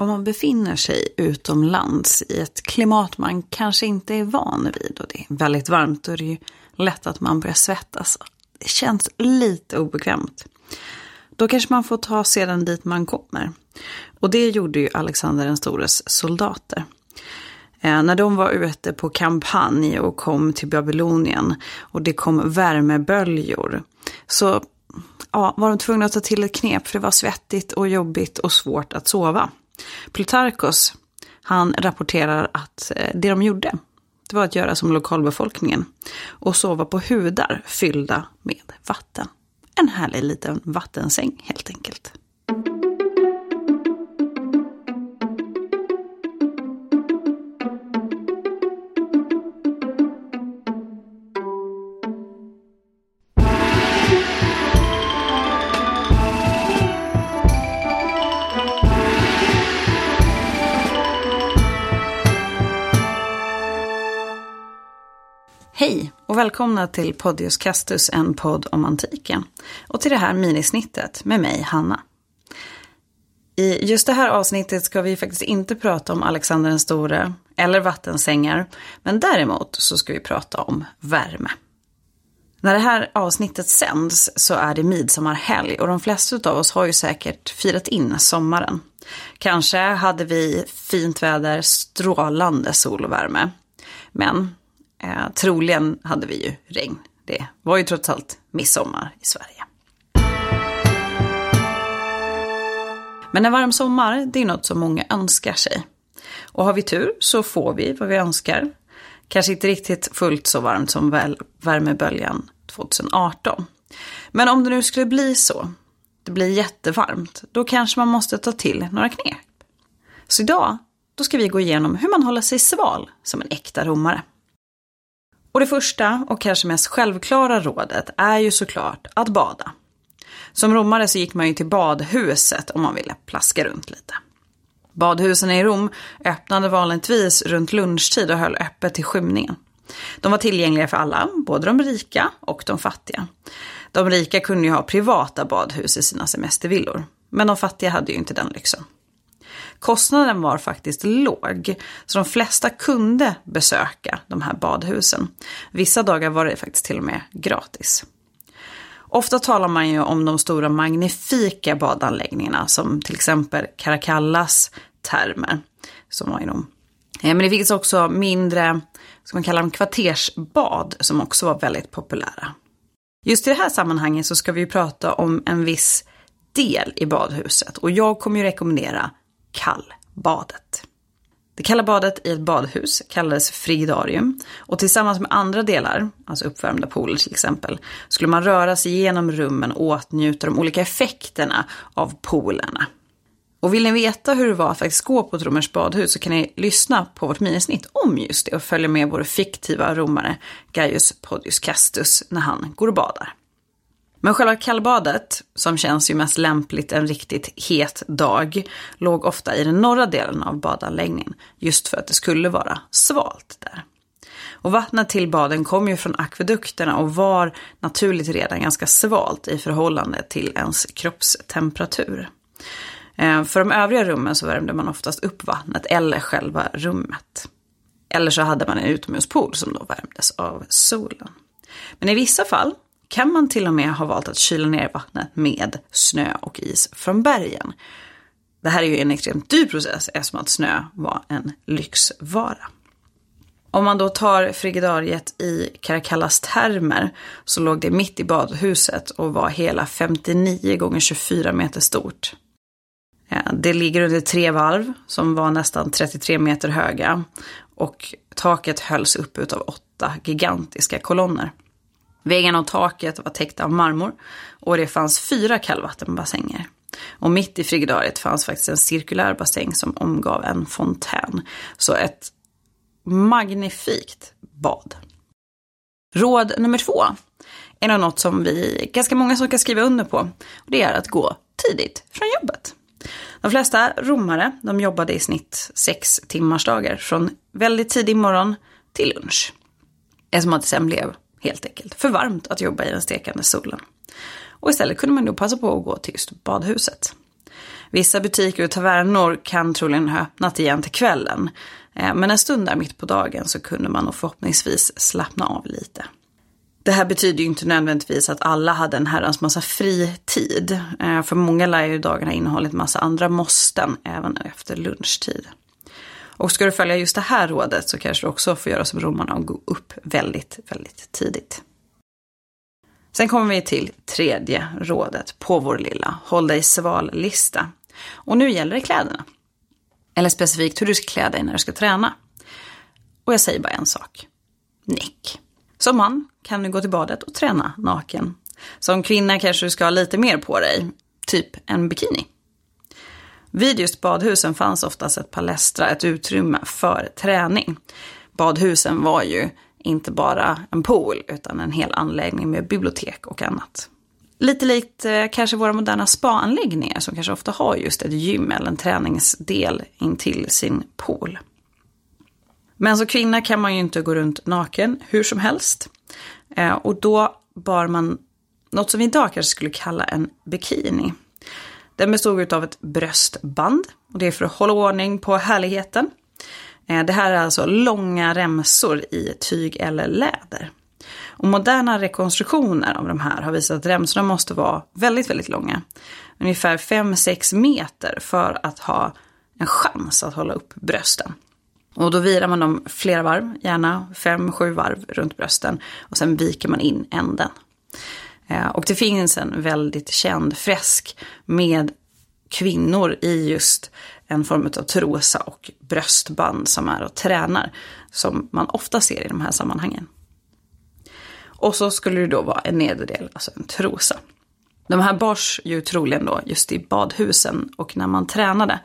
om man befinner sig utomlands i ett klimat man kanske inte är van vid och det är väldigt varmt, då är det ju lätt att man börjar svettas. Det känns lite obekvämt. Då kanske man får ta sedan dit man kommer. Och det gjorde ju Alexander den stores soldater. Eh, när de var ute på kampanj och kom till Babylonien och det kom värmeböljor så ja, var de tvungna att ta till ett knep för det var svettigt och jobbigt och svårt att sova. Plutarkos, han rapporterar att eh, det de gjorde, det var att göra som lokalbefolkningen och sova på hudar fyllda med vatten. En härlig liten vattensäng helt enkelt. Och välkomna till Podius Castus, en podd om antiken. Och till det här minisnittet med mig, Hanna. I just det här avsnittet ska vi faktiskt inte prata om Alexander den store eller vattensängar, men däremot så ska vi prata om värme. När det här avsnittet sänds så är det midsommarhelg och de flesta av oss har ju säkert firat in sommaren. Kanske hade vi fint väder, strålande sol och värme. Men Eh, troligen hade vi ju regn. Det var ju trots allt midsommar i Sverige. Men en varm sommar, det är något som många önskar sig. Och har vi tur så får vi vad vi önskar. Kanske inte riktigt fullt så varmt som väl värmeböljan 2018. Men om det nu skulle bli så, det blir jättevarmt, då kanske man måste ta till några knep. Så idag, då ska vi gå igenom hur man håller sig sval som en äkta romare. Och det första och kanske mest självklara rådet är ju såklart att bada. Som romare så gick man ju till badhuset om man ville plaska runt lite. Badhusen i Rom öppnade vanligtvis runt lunchtid och höll öppet till skymningen. De var tillgängliga för alla, både de rika och de fattiga. De rika kunde ju ha privata badhus i sina semestervillor, men de fattiga hade ju inte den lyxen. Kostnaden var faktiskt låg, så de flesta kunde besöka de här badhusen. Vissa dagar var det faktiskt till och med gratis. Ofta talar man ju om de stora magnifika badanläggningarna som till exempel Caracallas termer. Som var inom. Eh, men det finns också mindre, ska man kalla dem kvartersbad, som också var väldigt populära. Just i det här sammanhanget så ska vi prata om en viss del i badhuset och jag kommer ju rekommendera kallbadet. Det kalla badet i ett badhus kallades frigidarium och tillsammans med andra delar, alltså uppvärmda pooler till exempel, skulle man röra sig genom rummen och åtnjuta de olika effekterna av poolerna. Och vill ni veta hur det var att faktiskt gå på ett romerskt badhus så kan ni lyssna på vårt minisnitt om just det och följa med vår fiktiva romare Gaius Podius Castus när han går och badar. Men själva kallbadet, som känns ju mest lämpligt en riktigt het dag, låg ofta i den norra delen av badanläggningen, just för att det skulle vara svalt där. Och vattnet till baden kom ju från akvedukterna och var naturligt redan ganska svalt i förhållande till ens kroppstemperatur. Eh, för de övriga rummen så värmde man oftast upp vattnet eller själva rummet. Eller så hade man en utomhuspool som då värmdes av solen. Men i vissa fall kan man till och med ha valt att kyla ner vattnet med snö och is från bergen. Det här är ju en extremt dyr process eftersom att snö var en lyxvara. Om man då tar frigidariet i Caracallas termer så låg det mitt i badhuset och var hela 59 gånger 24 meter stort. Det ligger under tre valv som var nästan 33 meter höga och taket hölls upp av åtta gigantiska kolonner. Väggarna och taket var täckta av marmor och det fanns fyra kallvattenbassänger. Och mitt i frigidariet fanns faktiskt en cirkulär bassäng som omgav en fontän. Så ett magnifikt bad. Råd nummer två är nog något som vi, ganska många som kan skriva under på. Och det är att gå tidigt från jobbet. De flesta romare, de jobbade i snitt sex timmars dagar från väldigt tidig morgon till lunch. Eftersom att det sen blev helt enkelt. För varmt att jobba i den stekande solen. Och istället kunde man då passa på att gå till just badhuset. Vissa butiker och tavernor kan troligen ha öppnat igen till kvällen. Eh, men en stund där mitt på dagen så kunde man nog förhoppningsvis slappna av lite. Det här betyder ju inte nödvändigtvis att alla hade en herrans massa fritid. Eh, för många lär ju dagarna innehållit massa andra måsten även efter lunchtid. Och ska du följa just det här rådet så kanske du också får göra som romarna och gå upp väldigt, väldigt tidigt. Sen kommer vi till tredje rådet på vår lilla håll dig sval-lista. Och nu gäller det kläderna. Eller specifikt hur du ska klä dig när du ska träna. Och jag säger bara en sak. Nick. Som man kan du gå till badet och träna naken. Som kvinna kanske du ska ha lite mer på dig. Typ en bikini. Vid just badhusen fanns oftast ett palestra, ett utrymme för träning. Badhusen var ju inte bara en pool utan en hel anläggning med bibliotek och annat. Lite likt eh, kanske våra moderna spaanläggningar som kanske ofta har just ett gym eller en träningsdel intill sin pool. Men som kvinna kan man ju inte gå runt naken hur som helst. Eh, och då bar man något som vi idag kanske skulle kalla en bikini. Den bestod av ett bröstband och det är för att hålla ordning på härligheten. Eh, det här är alltså långa remsor i tyg eller läder. Och moderna rekonstruktioner av de här har visat att remsorna måste vara väldigt, väldigt långa. Ungefär 5-6 meter för att ha en chans att hålla upp brösten. Och då virar man dem flera varv, gärna 5-7 varv runt brösten. Och sen viker man in änden. Eh, och det finns en väldigt känd fresk med kvinnor i just en form av trosa och bröstband som är och tränar. Som man ofta ser i de här sammanhangen. Och så skulle det då vara en nederdel, alltså en trosa. De här bars ju troligen då just i badhusen och när man tränade.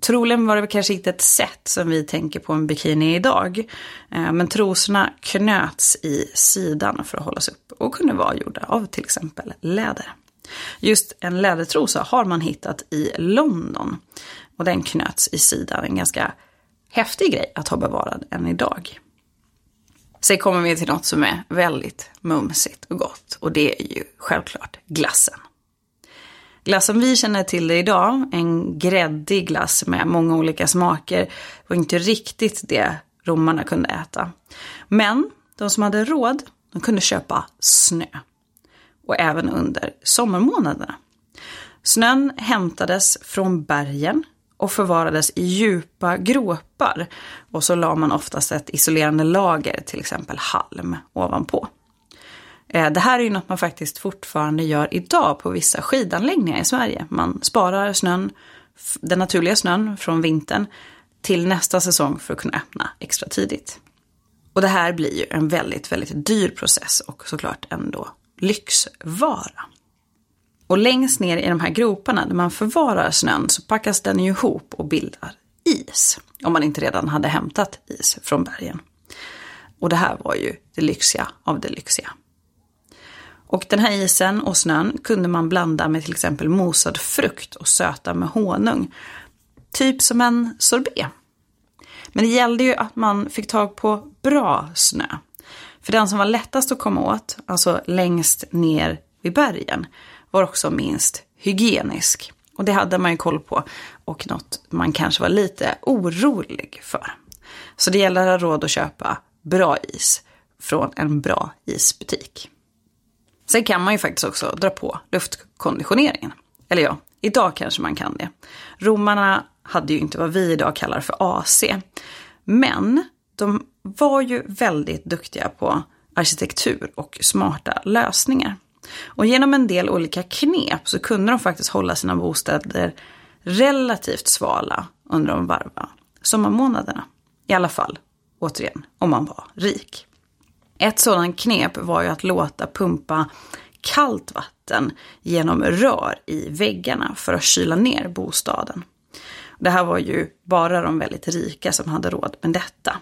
Troligen var det kanske inte ett sätt som vi tänker på en bikini idag. Eh, men trosorna knöts i sidan för att hållas upp och kunde vara gjorda av till exempel läder. Just en lädertrosa har man hittat i London. Och den knöts i sidan, en ganska häftig grej att ha bevarad än idag. Sen kommer vi till något som är väldigt mumsigt och gott och det är ju självklart glassen. Glass som vi känner till det idag, en gräddig glass med många olika smaker, var inte riktigt det romarna kunde äta. Men de som hade råd, de kunde köpa snö. Och även under sommarmånaderna. Snön hämtades från bergen och förvarades i djupa gropar. Och så la man oftast ett isolerande lager, till exempel halm, ovanpå. Eh, det här är ju något man faktiskt fortfarande gör idag på vissa skidanläggningar i Sverige. Man sparar snön, den naturliga snön från vintern till nästa säsong för att kunna öppna extra tidigt. Och det här blir ju en väldigt, väldigt dyr process och såklart ändå lyxvara. Och längst ner i de här groparna där man förvarar snön så packas den ju ihop och bildar is. Om man inte redan hade hämtat is från bergen. Och det här var ju det lyxiga av det lyxiga. Och den här isen och snön kunde man blanda med till exempel mosad frukt och söta med honung. Typ som en sorbet. Men det gällde ju att man fick tag på bra snö. För den som var lättast att komma åt, alltså längst ner vid bergen, var också minst hygienisk. Och det hade man ju koll på och något man kanske var lite orolig för. Så det gäller att ha råd att köpa bra is från en bra isbutik. Sen kan man ju faktiskt också dra på luftkonditioneringen. Eller ja, idag kanske man kan det. Romarna hade ju inte vad vi idag kallar för AC. Men de var ju väldigt duktiga på arkitektur och smarta lösningar. Och genom en del olika knep så kunde de faktiskt hålla sina bostäder relativt svala under de varma sommarmånaderna. I alla fall, återigen, om man var rik. Ett sådant knep var ju att låta pumpa kallt vatten genom rör i väggarna för att kyla ner bostaden. Det här var ju bara de väldigt rika som hade råd med detta.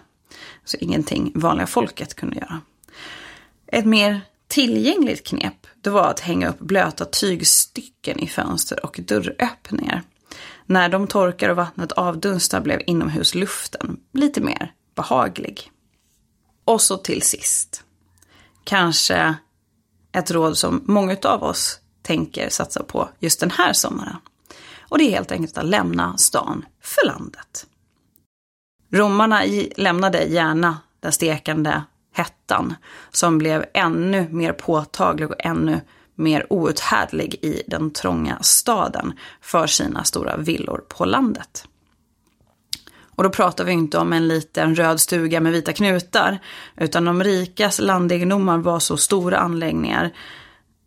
Så ingenting vanliga folket kunde göra. Ett mer tillgängligt knep det var att hänga upp blöta tygstycken i fönster och dörröppningar. När de torkar och vattnet avdunstar blev inomhusluften lite mer behaglig. Och så till sist. Kanske ett råd som många av oss tänker satsa på just den här sommaren. Och det är helt enkelt att lämna stan för landet. Romarna lämnade gärna den stekande hettan som blev ännu mer påtaglig och ännu mer outhärdlig i den trånga staden för sina stora villor på landet. Och då pratar vi inte om en liten röd stuga med vita knutar, utan de rikas landegendomar var så stora anläggningar.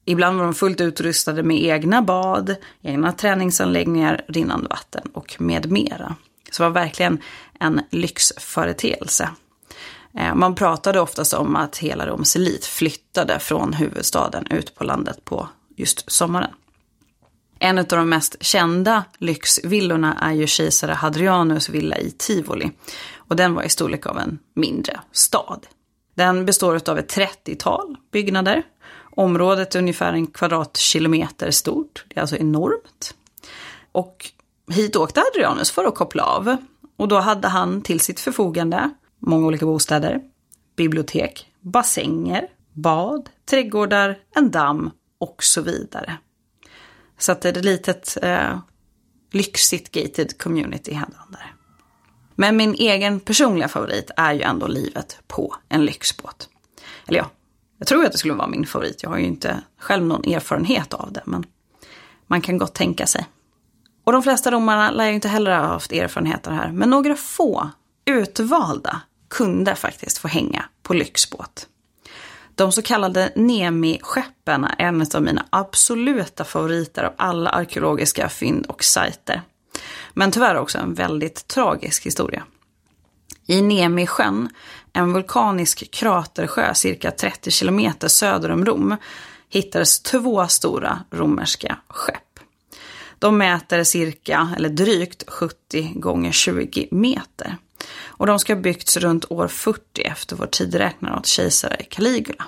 Ibland var de fullt utrustade med egna bad, egna träningsanläggningar, rinnande vatten och med mera. Så det var verkligen en lyxföreteelse. Eh, man pratade oftast om att hela Roms elit flyttade från huvudstaden ut på landet på just sommaren. En av de mest kända lyxvillorna är ju kejsare Hadrianus villa i Tivoli. Och den var i storlek av en mindre stad. Den består av ett 30-tal byggnader. Området är ungefär en kvadratkilometer stort. Det är alltså enormt. Och hit åkte Hadrianus för att koppla av. Och då hade han till sitt förfogande många olika bostäder, bibliotek, bassänger, bad, trädgårdar, en damm och så vidare. Så att det är ett litet eh, lyxigt gated community hade han där. Men min egen personliga favorit är ju ändå livet på en lyxbåt. Eller ja, jag tror att det skulle vara min favorit. Jag har ju inte själv någon erfarenhet av det, men man kan gott tänka sig. Och de flesta romarna lär ju inte heller ha haft erfarenheter här, men några få utvalda kunde faktiskt få hänga på lyxbåt. De så kallade Nemi-skeppen är en av mina absoluta favoriter av alla arkeologiska fynd och sajter. Men tyvärr också en väldigt tragisk historia. I Nemi-sjön, en vulkanisk kratersjö cirka 30 kilometer söder om Rom, hittades två stora romerska skepp. De mäter cirka, eller drygt 70 gånger 20 meter. Och de ska ha byggts runt år 40 efter vår tideräknare åt kejsare Caligula.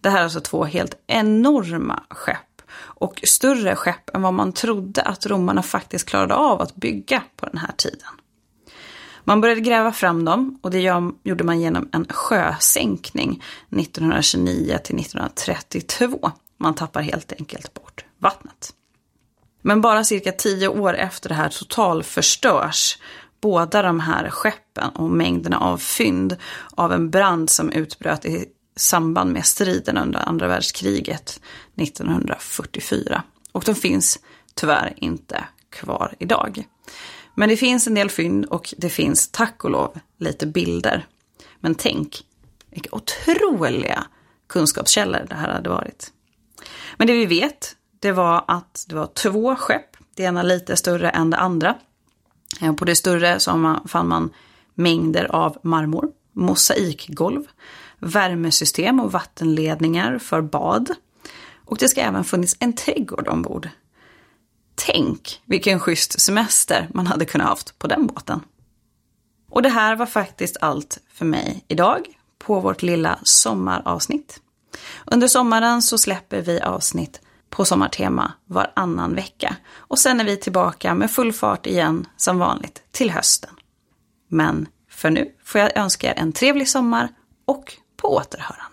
Det här är alltså två helt enorma skepp. Och större skepp än vad man trodde att romarna faktiskt klarade av att bygga på den här tiden. Man började gräva fram dem och det gjorde man genom en sjösänkning 1929 till 1932. Man tappar helt enkelt bort vattnet. Men bara cirka tio år efter det här totalförstörs båda de här skeppen och mängderna av fynd av en brand som utbröt i samband med striden under andra världskriget 1944. Och de finns tyvärr inte kvar idag. Men det finns en del fynd och det finns tack och lov lite bilder. Men tänk vilka otroliga kunskapskällor det här hade varit. Men det vi vet, det var att det var två skepp, det ena lite större än det andra. Eh, på det större så man, fann man mängder av marmor, mosaikgolv, värmesystem och vattenledningar för bad. Och det ska även funnits en trädgård ombord. Tänk vilken schysst semester man hade kunnat haft på den båten. Och det här var faktiskt allt för mig idag på vårt lilla sommaravsnitt. Under sommaren så släpper vi avsnitt på Sommartema varannan vecka. Och sen är vi tillbaka med full fart igen som vanligt till hösten. Men för nu får jag önska er en trevlig sommar och på återhörande.